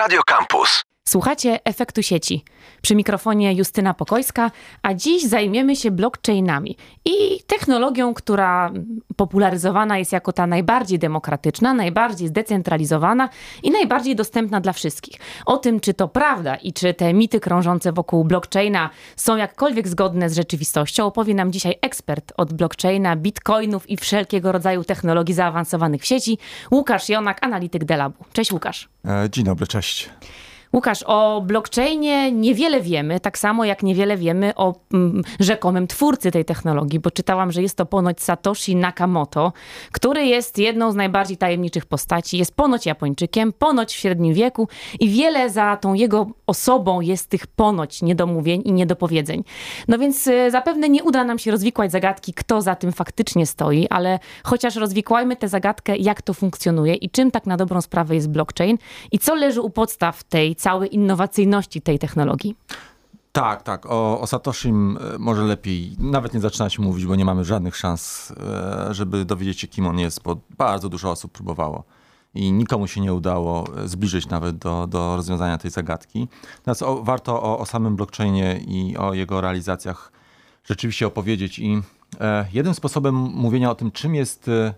Radio Campus. Słuchacie efektu sieci. Przy mikrofonie Justyna Pokojska, a dziś zajmiemy się blockchainami i technologią, która popularyzowana jest jako ta najbardziej demokratyczna, najbardziej zdecentralizowana i najbardziej dostępna dla wszystkich. O tym, czy to prawda i czy te mity krążące wokół blockchaina są jakkolwiek zgodne z rzeczywistością, opowie nam dzisiaj ekspert od blockchaina, bitcoinów i wszelkiego rodzaju technologii zaawansowanych w sieci, Łukasz Jonak, analityk Delabu. Cześć Łukasz. E, dzień dobry, cześć. Łukasz, o blockchainie niewiele wiemy, tak samo jak niewiele wiemy o mm, rzekomym twórcy tej technologii, bo czytałam, że jest to ponoć Satoshi Nakamoto, który jest jedną z najbardziej tajemniczych postaci, jest ponoć Japończykiem, ponoć w średnim wieku i wiele za tą jego osobą jest tych ponoć niedomówień i niedopowiedzeń. No więc y, zapewne nie uda nam się rozwikłać zagadki, kto za tym faktycznie stoi, ale chociaż rozwikłajmy tę zagadkę, jak to funkcjonuje i czym tak na dobrą sprawę jest blockchain i co leży u podstaw tej całej innowacyjności tej technologii. Tak, tak. O, o Satoshim może lepiej nawet nie zaczynać mówić, bo nie mamy żadnych szans, e, żeby dowiedzieć się, kim on jest, bo bardzo dużo osób próbowało i nikomu się nie udało e, zbliżyć nawet do, do rozwiązania tej zagadki. Natomiast o, warto o, o, samym blockchainie i o jego realizacjach rzeczywiście opowiedzieć. I e, jednym sposobem mówienia o tym, czym jest. E,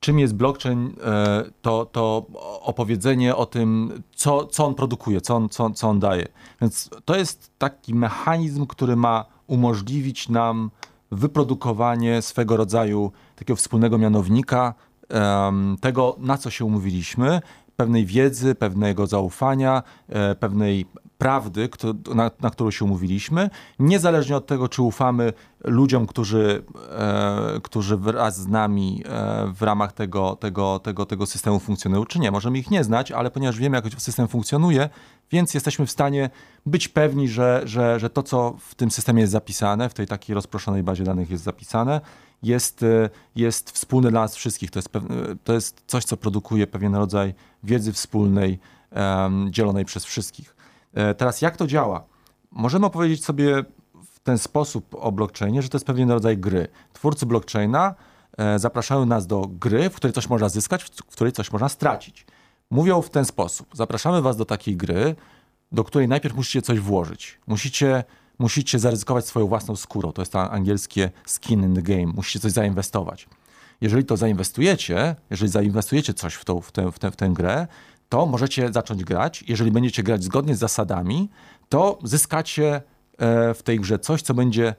czym jest blockchain, e, to, to opowiedzenie o tym, co, co on produkuje, co on, co, co on daje. Więc to jest taki mechanizm, który ma umożliwić nam wyprodukowanie swego rodzaju takiego wspólnego mianownika, tego, na co się umówiliśmy, pewnej wiedzy, pewnego zaufania, e, pewnej prawdy, na, na którą się umówiliśmy, niezależnie od tego, czy ufamy ludziom, którzy, e, którzy wraz z nami e, w ramach tego, tego, tego, tego systemu funkcjonują, czy nie. Możemy ich nie znać, ale ponieważ wiemy, jak system funkcjonuje, więc jesteśmy w stanie być pewni, że, że, że to, co w tym systemie jest zapisane, w tej takiej rozproszonej bazie danych jest zapisane, jest, e, jest wspólne dla nas wszystkich. To jest, to jest coś, co produkuje pewien rodzaj wiedzy wspólnej, um, dzielonej przez wszystkich. E, teraz jak to działa? Możemy opowiedzieć sobie w ten sposób o blockchainie, że to jest pewien rodzaj gry. Twórcy blockchaina e, zapraszają nas do gry, w której coś można zyskać, w której coś można stracić. Mówią w ten sposób: zapraszamy was do takiej gry, do której najpierw musicie coś włożyć. Musicie, musicie zaryzykować swoją własną skórą. To jest to angielskie skin in the game. Musicie coś zainwestować. Jeżeli to zainwestujecie, jeżeli zainwestujecie coś w, tą, w, tę, w, tę, w tę grę, to możecie zacząć grać. Jeżeli będziecie grać zgodnie z zasadami, to zyskacie e, w tej grze coś, co będzie e,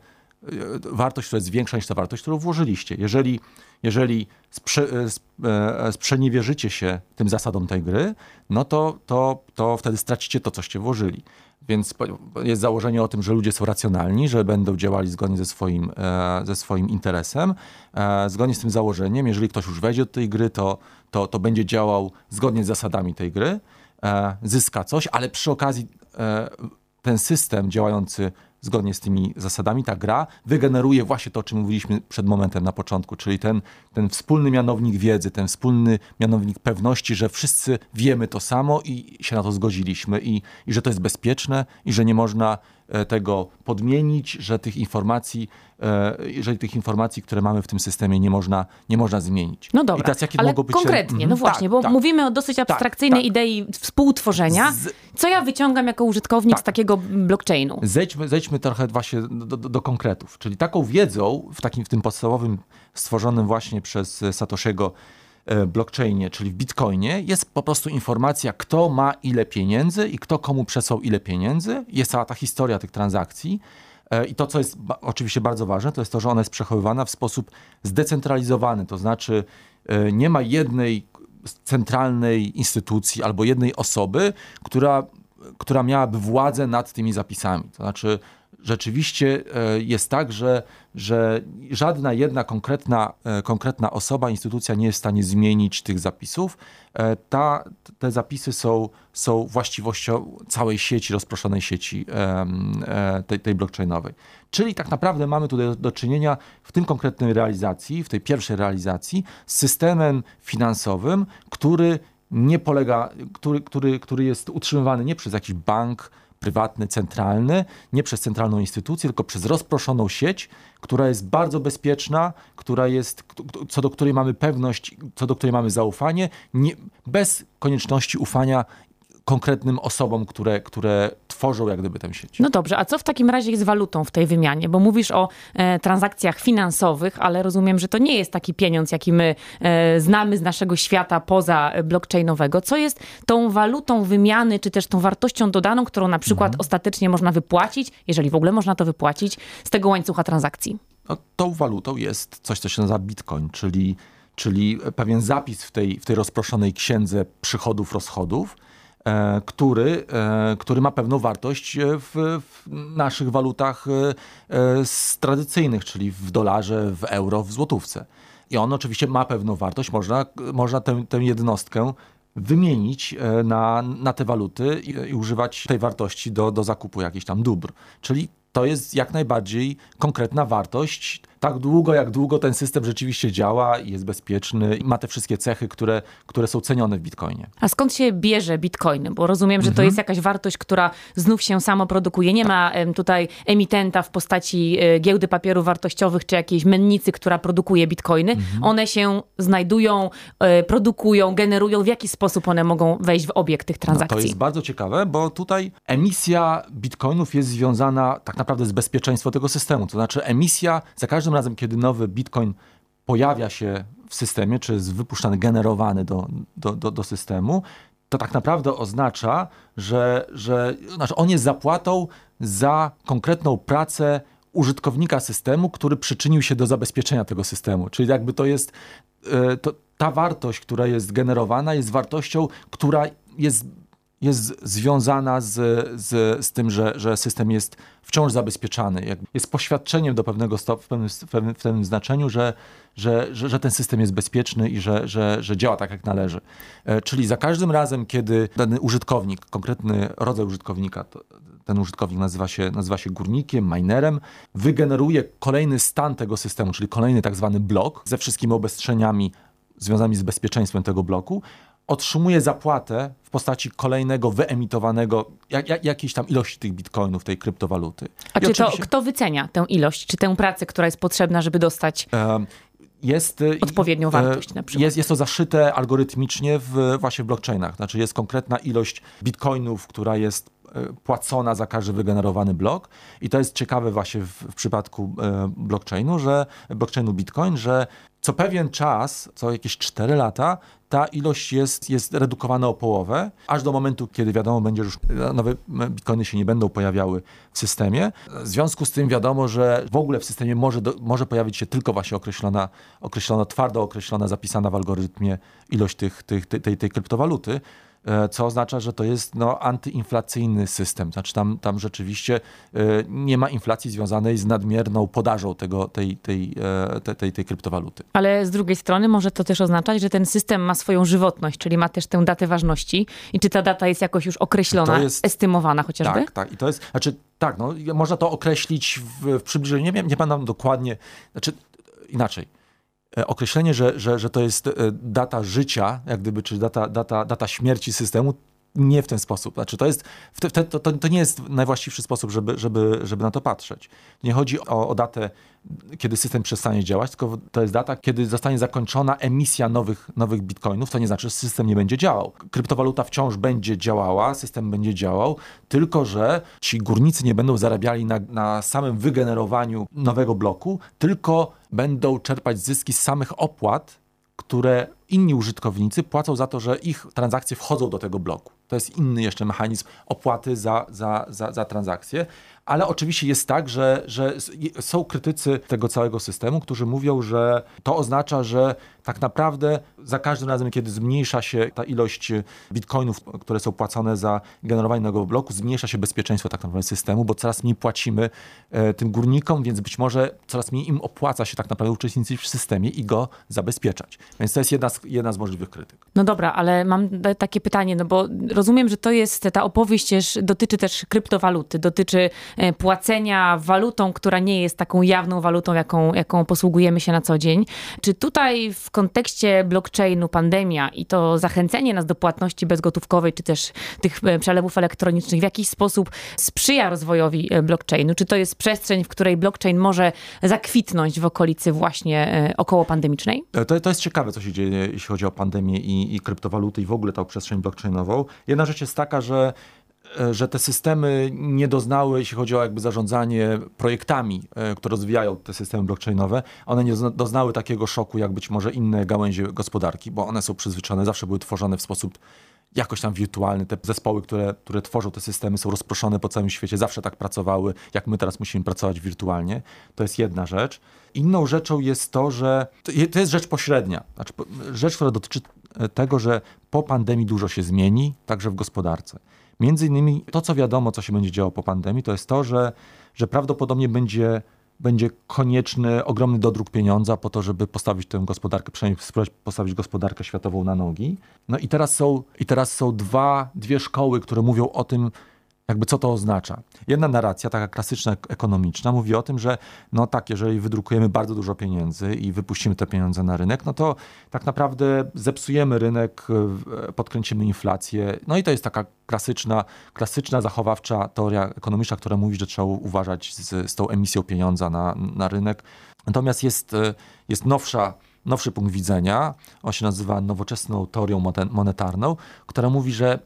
wartość, która jest większa niż ta wartość, którą włożyliście. Jeżeli, jeżeli sprze, e, sprzeniewierzycie się tym zasadom tej gry, no to, to, to wtedy stracicie to, coście włożyli. Więc jest założenie o tym, że ludzie są racjonalni, że będą działali zgodnie ze swoim, ze swoim interesem. Zgodnie z tym założeniem, jeżeli ktoś już wejdzie do tej gry, to to, to będzie działał zgodnie z zasadami tej gry, e, zyska coś, ale przy okazji e, ten system działający zgodnie z tymi zasadami, ta gra wygeneruje właśnie to, o czym mówiliśmy przed momentem na początku, czyli ten, ten wspólny mianownik wiedzy, ten wspólny mianownik pewności, że wszyscy wiemy to samo i się na to zgodziliśmy i, i że to jest bezpieczne i że nie można tego podmienić, że tych informacji, e, jeżeli tych informacji, które mamy w tym systemie nie można, nie można zmienić. No dobra, I teraz, jakie ale być konkretnie, no mhm. właśnie, tak, bo tak. mówimy o dosyć tak, abstrakcyjnej tak, idei współtworzenia. Z... Co ja wyciągam jako użytkownik z tak. takiego blockchainu? Zejdźmy, zejdźmy trochę właśnie do, do, do, konkretów, czyli taką wiedzą w takim w tym podstawowym, stworzonym właśnie przez Satoshego E, blockchainie, czyli w bitcoinie, jest po prostu informacja, kto ma ile pieniędzy i kto komu przesłał ile pieniędzy. Jest cała ta historia tych transakcji. E, I to, co jest oczywiście bardzo ważne, to jest to, że ona jest przechowywana w sposób zdecentralizowany, to znaczy e, nie ma jednej centralnej instytucji albo jednej osoby, która, która miałaby władzę nad tymi zapisami. To znaczy, rzeczywiście e, jest tak, że, że żadna jedna konkretna, e, konkretna osoba, instytucja nie jest w stanie zmienić tych zapisów. E, ta, te zapisy są, są właściwością całej sieci, rozproszonej sieci tej, tej blockchainowej. Czyli tak naprawdę mamy tutaj do czynienia w tym konkretnej realizacji, w tej pierwszej realizacji z systemem finansowym, który nie polega, który, który, który jest utrzymywany nie przez jakiś bank, prywatny, centralny, nie przez centralną instytucję, tylko przez rozproszoną sieć, która jest bardzo bezpieczna, która jest, co do której mamy pewność, co do której mamy zaufanie, nie, bez konieczności ufania konkretnym osobom, które, które tworzą jak gdyby tę sieć. No dobrze, a co w takim razie jest walutą w tej wymianie? Bo mówisz o e, transakcjach finansowych, ale rozumiem, że to nie jest taki pieniądz, jaki my e, znamy z naszego świata poza blockchainowego. Co jest tą walutą wymiany, czy też tą wartością dodaną, którą na przykład mhm. ostatecznie można wypłacić, jeżeli w ogóle można to wypłacić, z tego łańcucha transakcji? No, tą walutą jest coś, co się nazywa bitcoin, czyli, czyli pewien zapis w tej, w tej rozproszonej księdze przychodów, rozchodów, który, e, który ma pewną wartość w, w naszych walutach e, tradycyjnych, czyli w dolarze, w euro, w złotówce. I on oczywiście ma pewną wartość, można, można tę, tę jednostkę wymienić na, na te waluty i, i, używać tej wartości do, do zakupu jakichś tam dóbr. Czyli to jest jak najbardziej konkretna wartość tak długo, jak długo ten system rzeczywiście działa i jest bezpieczny i ma te wszystkie cechy, które, które są cenione w Bitcoinie. A skąd się bierze Bitcoin? Bo rozumiem, że to mhm. jest jakaś wartość, która znów się samo produkuje. Nie ma tutaj emitenta w postaci e, giełdy papierów wartościowych czy jakiejś mennicy, która produkuje Bitcoiny. Mhm. One się znajdują, e, produkują, generują. W jaki sposób one mogą wejść w obieg tych transakcji? No to jest bardzo ciekawe, bo tutaj emisja Bitcoinów jest związana tak naprawdę z bezpieczeństwem tego systemu. To znaczy emisja za każdym każdym razem, kiedy nowy bitcoin pojawia się w systemie, czy jest wypuszczany, generowany do, do, do, do systemu, to tak naprawdę oznacza, że, że znaczy on jest zapłatą za konkretną pracę użytkownika systemu, który przyczynił się do zabezpieczenia tego systemu. Czyli jakby to jest, e, to, ta wartość, która jest generowana, jest wartością, która jest jest związana z, z, z tym, że, że system jest wciąż zabezpieczany. Jest poświadczeniem do pewnego stopnia, w pewnym, w pewnym, znaczeniu, że, że, że, że, ten system jest bezpieczny i że, że, że działa tak, jak należy. E, czyli za każdym razem, kiedy dany użytkownik, konkretny rodzaj użytkownika, ten użytkownik nazywa się, nazywa się górnikiem, minerem, wygeneruje kolejny stan tego systemu, czyli kolejny tak zwany blok ze wszystkimi obostrzeniami związanymi z bezpieczeństwem tego bloku, otrzymuje zapłatę w postaci kolejnego wyemitowanego jak, jak, jakiejś tam ilości tych bitcoinów, tej kryptowaluty. A I czy oczywiście... to kto wycenia tę ilość, czy tę pracę, która jest potrzebna, żeby dostać jest, y, odpowiednią y, wartość na przykład? Jest, jest to zaszyte algorytmicznie w, właśnie w blockchainach. Znaczy jest konkretna ilość bitcoinów, która jest y, płacona za każdy wygenerowany blok. I to jest ciekawe właśnie w, w przypadku blockchainu, że blockchainu Bitcoin, że co pewien czas, co jakieś 4 lata, ta ilość jest, jest redukowana o połowę, aż do momentu, kiedy wiadomo będzie, że już nowe bitcoiny się nie będą pojawiały w systemie. W związku z tym wiadomo, że w ogóle w systemie może, do, może pojawić się tylko właśnie określona, określona, twardo określona, zapisana w algorytmie ilość tych, tych, tej, tej kryptowaluty. E, co oznacza, że to jest no, antyinflacyjny system. Znaczy tam, tam rzeczywiście e, nie ma inflacji związanej z nadmierną podażą tego, tej, tej, e, tej, tej, tej kryptowaluty. Ale z drugiej strony może to też oznaczać, że ten system ma swoją żywotność, czyli ma też tę datę ważności i czy ta data jest jakoś już określona, jest, estymowana chociażby? Tak, tak. I to jest, znaczy tak, no, można to określić w, w przybliżeniu, nie wiem, nie pamiętam dokładnie, znaczy inaczej określenie, że, że, że to jest e, data życia, jak gdyby, czy data, data, data śmierci systemu, nie w ten sposób. Znaczy, to, jest, to, to, to nie jest najwłaściwszy sposób, żeby, żeby, żeby na to patrzeć. Nie chodzi o, o datę, kiedy system przestanie działać, tylko to jest data, kiedy zostanie zakończona emisja nowych, nowych bitcoinów. To nie znaczy, że system nie będzie działał. Kryptowaluta wciąż będzie działała, system będzie działał, tylko że ci górnicy nie będą zarabiali na, na samym wygenerowaniu nowego bloku, tylko będą czerpać zyski z samych opłat, które inni użytkownicy płacą za to, że ich transakcje wchodzą do tego bloku. To jest inny jeszcze mechanizm opłaty za, za, za, za transakcje. Ale oczywiście jest tak, że, że są krytycy tego całego systemu, którzy mówią, że to oznacza, że tak naprawdę za każdym razem, kiedy zmniejsza się ta ilość bitcoinów, które są płacone za generowanie nowego bloku, zmniejsza się bezpieczeństwo tak naprawdę systemu, bo coraz mniej płacimy e, tym górnikom, więc być może coraz mniej im opłaca się tak naprawdę uczestniczyć w systemie i go zabezpieczać. Więc to jest jedna z, jedna z możliwych krytyk. No dobra, ale mam takie pytanie, no bo rozumiem, że to jest, ta opowieść też, dotyczy też kryptowaluty, dotyczy płacenia walutą, która nie jest taką jawną walutą, jaką, jaką posługujemy się na co dzień. Czy tutaj w kontekście blockchainu, pandemia i to zachęcenie nas do płatności bezgotówkowej, czy też tych e, przelewów elektronicznych w jakiś sposób sprzyja rozwojowi blockchainu? Czy to jest przestrzeń, w której blockchain może zakwitnąć w okolicy właśnie około pandemicznej? To, to jest ciekawe, co się dzieje, jeśli chodzi o pandemię i, i kryptowaluty i w ogóle tą przestrzeń blockchainową. Jedna rzecz jest taka, że e, że te systemy nie doznały, jeśli chodzi o jakby zarządzanie projektami, e, które rozwijają te systemy blockchainowe, one nie doznały takiego szoku, jak być może inne gałęzie gospodarki, bo one są przyzwyczajone, zawsze były tworzone w sposób jakoś tam wirtualny. Te zespoły, które, które tworzą te systemy, są rozproszone po całym świecie, zawsze tak pracowały, jak my teraz musimy pracować wirtualnie. To jest jedna rzecz. Inną rzeczą jest to, że to jest rzecz pośrednia. Znaczy, rzecz, która dotyczy e, tego, że po pandemii dużo się zmieni, także w gospodarce. Między innymi to, co wiadomo, co się będzie działo po pandemii, to jest to, że, że prawdopodobnie będzie będzie konieczny ogromny dodruk pieniądza po to, żeby postawić tę gospodarkę, przynajmniej postawić gospodarkę światową na nogi. No i teraz są, i teraz są dwa, dwie szkoły, które mówią o tym, jakby co to oznacza. Jedna narracja, taka klasyczna ekonomiczna, mówi o tym, że no tak, jeżeli wydrukujemy bardzo dużo pieniędzy i wypuścimy te pieniądze na rynek, no to tak naprawdę zepsujemy rynek, podkręcimy inflację. No i to jest taka klasyczna, klasyczna zachowawcza teoria ekonomiczna, która mówi, że trzeba uważać z, z tą emisją pieniądza na, na rynek. Natomiast jest, e, jest nowsza, nowszy punkt widzenia, on się nazywa nowoczesną teorią monetarną, która mówi, że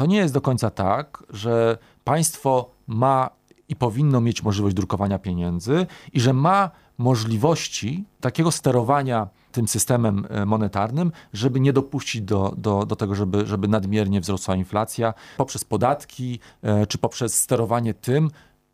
to nie jest do końca tak, że państwo ma i powinno mieć możliwość drukowania pieniędzy i że ma możliwości takiego sterowania tym systemem e, monetarnym, żeby nie dopuścić do, do, do tego, żeby, żeby nadmiernie wzrosła inflacja poprzez podatki e, czy poprzez sterowanie tym,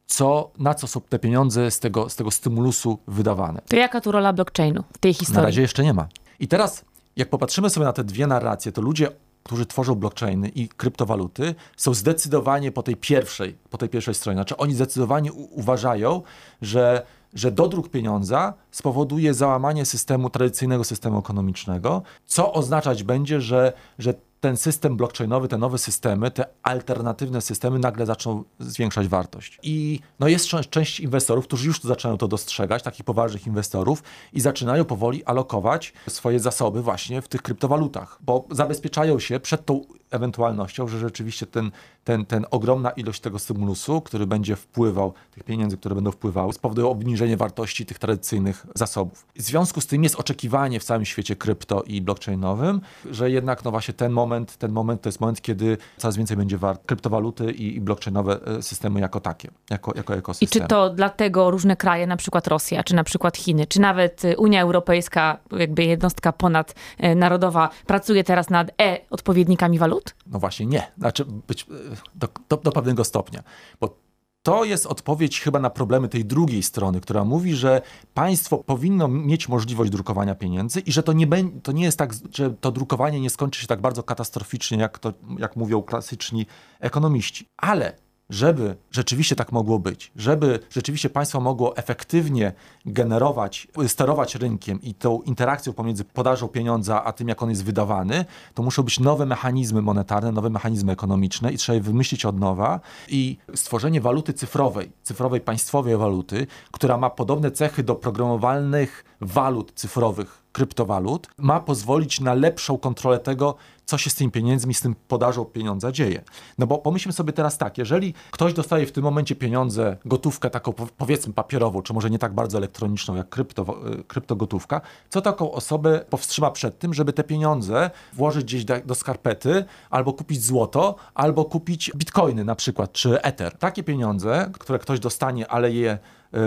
co, na co są te pieniądze z tego, z tego stymulusu wydawane. To jaka tu rola blockchainu w tej historii? Na razie jeszcze nie ma. I teraz, jak popatrzymy sobie na te dwie narracje, to ludzie którzy tworzą blockchainy i kryptowaluty, są zdecydowanie po tej pierwszej, po tej pierwszej stronie. Znaczy oni zdecydowanie uważają, że, że dodruk pieniądza spowoduje załamanie systemu, tradycyjnego systemu ekonomicznego, co oznaczać będzie, że, że ten system blockchainowy, te nowe systemy, te alternatywne systemy nagle zaczną zwiększać wartość. I no jest część inwestorów, którzy już zaczynają to dostrzegać, takich poważnych inwestorów i zaczynają powoli alokować swoje zasoby właśnie w tych kryptowalutach, bo zabezpieczają się przed tą ewentualnością, że rzeczywiście ten, ten, ten ogromna ilość tego stymulusu, który będzie wpływał, tych pieniędzy, które będą wpływały, spowoduje obniżenie wartości tych tradycyjnych zasobów. W związku z tym jest oczekiwanie w całym świecie krypto i blockchainowym, że jednak no właśnie ten moment, ten moment to jest moment, kiedy coraz więcej będzie wart kryptowaluty i, i blockchainowe e, systemy jako takie, jako, jako ekosystem. I czy to dlatego różne kraje, na przykład Rosja, czy na przykład Chiny, czy nawet Unia Europejska, jakby jednostka ponadnarodowa, pracuje teraz nad e-odpowiednikami walut? No właśnie nie. Znaczy być do, do, do pewnego stopnia. Bo to jest odpowiedź chyba na problemy tej drugiej strony, która mówi, że państwo powinno mieć możliwość drukowania pieniędzy i że to nie, to nie jest tak, że to drukowanie nie skończy się tak bardzo katastroficznie, jak, to, jak mówią klasyczni ekonomiści. Ale żeby rzeczywiście tak mogło być, żeby rzeczywiście państwo mogło efektywnie generować, sterować rynkiem i tą interakcją pomiędzy podażą pieniądza a tym, jak on jest wydawany, to muszą być nowe mechanizmy monetarne, nowe mechanizmy ekonomiczne i trzeba je wymyślić od nowa i stworzenie waluty cyfrowej, cyfrowej państwowej waluty, która ma podobne cechy do programowalnych walut cyfrowych, kryptowalut, ma pozwolić na lepszą kontrolę tego, co się z tymi pieniędzmi, z tym podażą pieniądza dzieje. No bo pomyślmy sobie teraz tak, jeżeli ktoś dostaje w tym momencie pieniądze, gotówkę taką powiedzmy papierową, czy może nie tak bardzo elektroniczną jak krypto, e, kryptogotówka, co taką osobę powstrzyma przed tym, żeby te pieniądze włożyć gdzieś do, skarpety, albo kupić złoto, albo kupić bitcoiny na przykład, czy ether. Takie pieniądze, które ktoś dostanie, ale je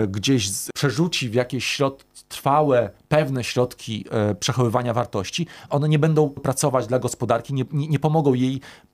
gdzieś przerzuci w jakieś środ trwałe, pewne środki e, przechowywania wartości, one nie będą pracować dla gospodarki, nie, nie, nie pomogą jej E,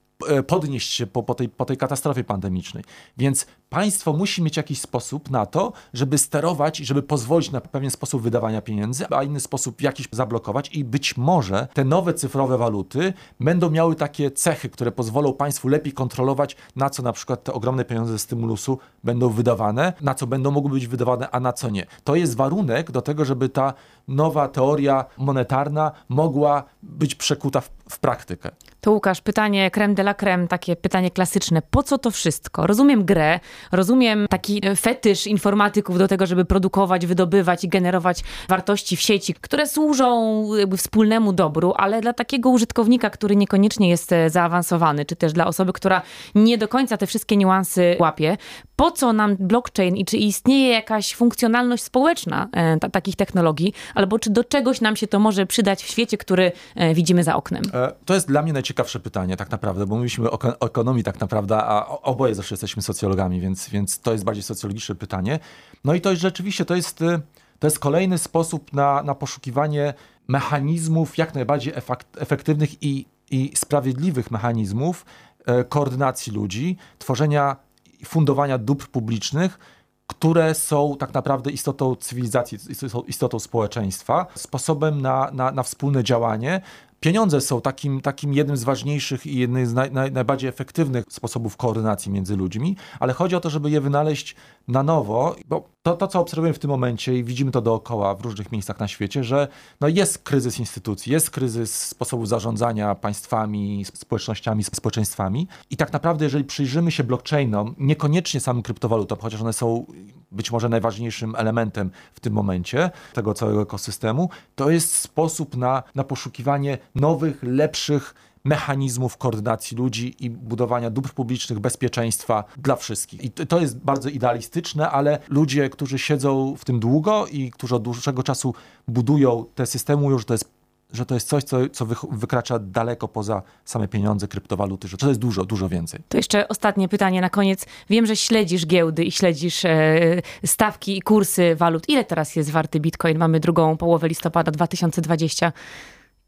podnieść się po, po, tej, po tej katastrofie pandemicznej. Więc państwo musi mieć jakiś sposób na to, żeby sterować i żeby pozwolić na pewien sposób wydawania pieniędzy, a inny sposób jakiś zablokować i być może te nowe cyfrowe waluty będą miały takie cechy, które pozwolą państwu lepiej kontrolować, na co na przykład te ogromne pieniądze ze stymulusu będą wydawane, na co będą mogły być wydawane, a na co nie. To jest warunek do tego, żeby ta nowa teoria monetarna mogła być przekuta w w praktykę. To Łukasz, pytanie creme de la creme, takie pytanie klasyczne. Po co to wszystko? Rozumiem grę, rozumiem taki e, fetysz informatyków do tego, żeby produkować, wydobywać i generować wartości w sieci, które służą wspólnemu dobru, ale dla takiego użytkownika, który niekoniecznie jest e, zaawansowany, czy też dla osoby, która nie do końca te wszystkie niuansy łapie, po co nam blockchain i czy istnieje jakaś funkcjonalność społeczna e, takich technologii, albo czy do czegoś nam się to może przydać w świecie, który widzimy za oknem? To jest dla mnie najciekawsze pytanie tak naprawdę, bo mówiliśmy o, ekonomii tak naprawdę, a oboje zawsze jesteśmy socjologami, więc, więc to jest bardziej socjologiczne pytanie. No i to jest rzeczywiście, to jest, e, to jest kolejny sposób na, na poszukiwanie mechanizmów jak najbardziej efektywnych i, i sprawiedliwych mechanizmów e, koordynacji ludzi, tworzenia fundowania dóbr publicznych, które są tak naprawdę istotą cywilizacji, istotą społeczeństwa, sposobem na, na, na wspólne działanie, Pieniądze są takim, takim jednym z ważniejszych i jednym z naj, naj, najbardziej efektywnych sposobów koordynacji między ludźmi, ale chodzi o to, żeby je wynaleźć na nowo, bo to, to co obserwujemy w tym momencie i widzimy to dookoła w różnych miejscach na świecie, że no jest kryzys instytucji, jest kryzys sposobu zarządzania państwami, społecznościami, społeczeństwami. I tak naprawdę jeżeli przyjrzymy się blockchainom, niekoniecznie samym kryptowalutom, chociaż one są być może najważniejszym elementem w tym momencie tego całego ekosystemu, to jest sposób na, na poszukiwanie nowych, lepszych mechanizmów koordynacji ludzi i budowania dóbr publicznych, bezpieczeństwa dla wszystkich. I to jest bardzo idealistyczne, ale ludzie, którzy siedzą w tym długo i którzy od dłuższego czasu budują te systemy, już to jest że to jest coś, co, co wykracza daleko poza same pieniądze, kryptowaluty, że to jest dużo, dużo więcej. To jeszcze ostatnie pytanie na koniec. Wiem, że śledzisz giełdy i śledzisz e, stawki i kursy walut. Ile teraz jest warty Bitcoin? Mamy drugą połowę listopada 2020.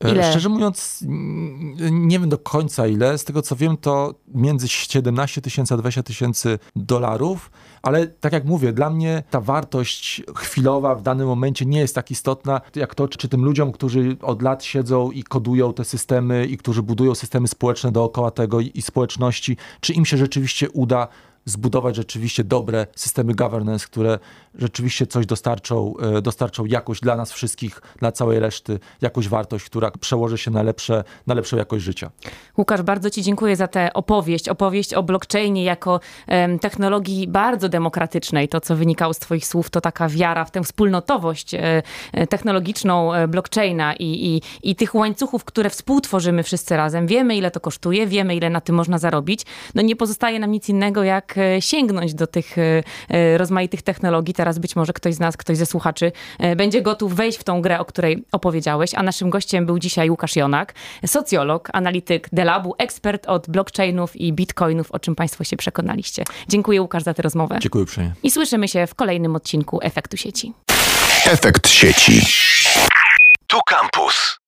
E, ile? Szczerze mówiąc, nie wiem do końca ile. Z tego co wiem, to między 17 tysięcy a 20 tysięcy dolarów, ale tak jak mówię, dla mnie ta wartość chwilowa w danym momencie nie jest tak istotna, jak to, czy tym ludziom, którzy od lat siedzą i kodują te systemy i którzy budują systemy społeczne dookoła tego i społeczności, czy im się rzeczywiście uda zbudować rzeczywiście dobre systemy governance, które rzeczywiście coś dostarczą, e, dostarczą jakość dla nas wszystkich, dla całej reszty, jakąś wartość, która przełoży się na, lepsze, na lepszą jakość życia. Łukasz, bardzo Ci dziękuję za tę opowieść, opowieść o blockchainie jako um, technologii bardzo demokratycznej. To, co wynikało z Twoich słów, to taka wiara w tę wspólnotowość e, e technologiczną e, blockchaina i, i, i tych łańcuchów, które współtworzymy wszyscy razem. Wiemy, ile to kosztuje, wiemy, ile na tym można zarobić. No nie pozostaje nam nic innego, jak sięgnąć do tych e, e, rozmaitych technologii. Teraz być może ktoś z nas, ktoś ze słuchaczy będzie gotów wejść w tą grę, o której opowiedziałeś. A naszym gościem był dzisiaj Łukasz Jonak, socjolog, analityk Delabu, ekspert od blockchainów i bitcoinów, o czym Państwo się przekonaliście. Dziękuję Łukasz za tę rozmowę. Dziękuję uprzejmie. I słyszymy się w kolejnym odcinku Efektu Sieci. Efekt Sieci. Tu Campus.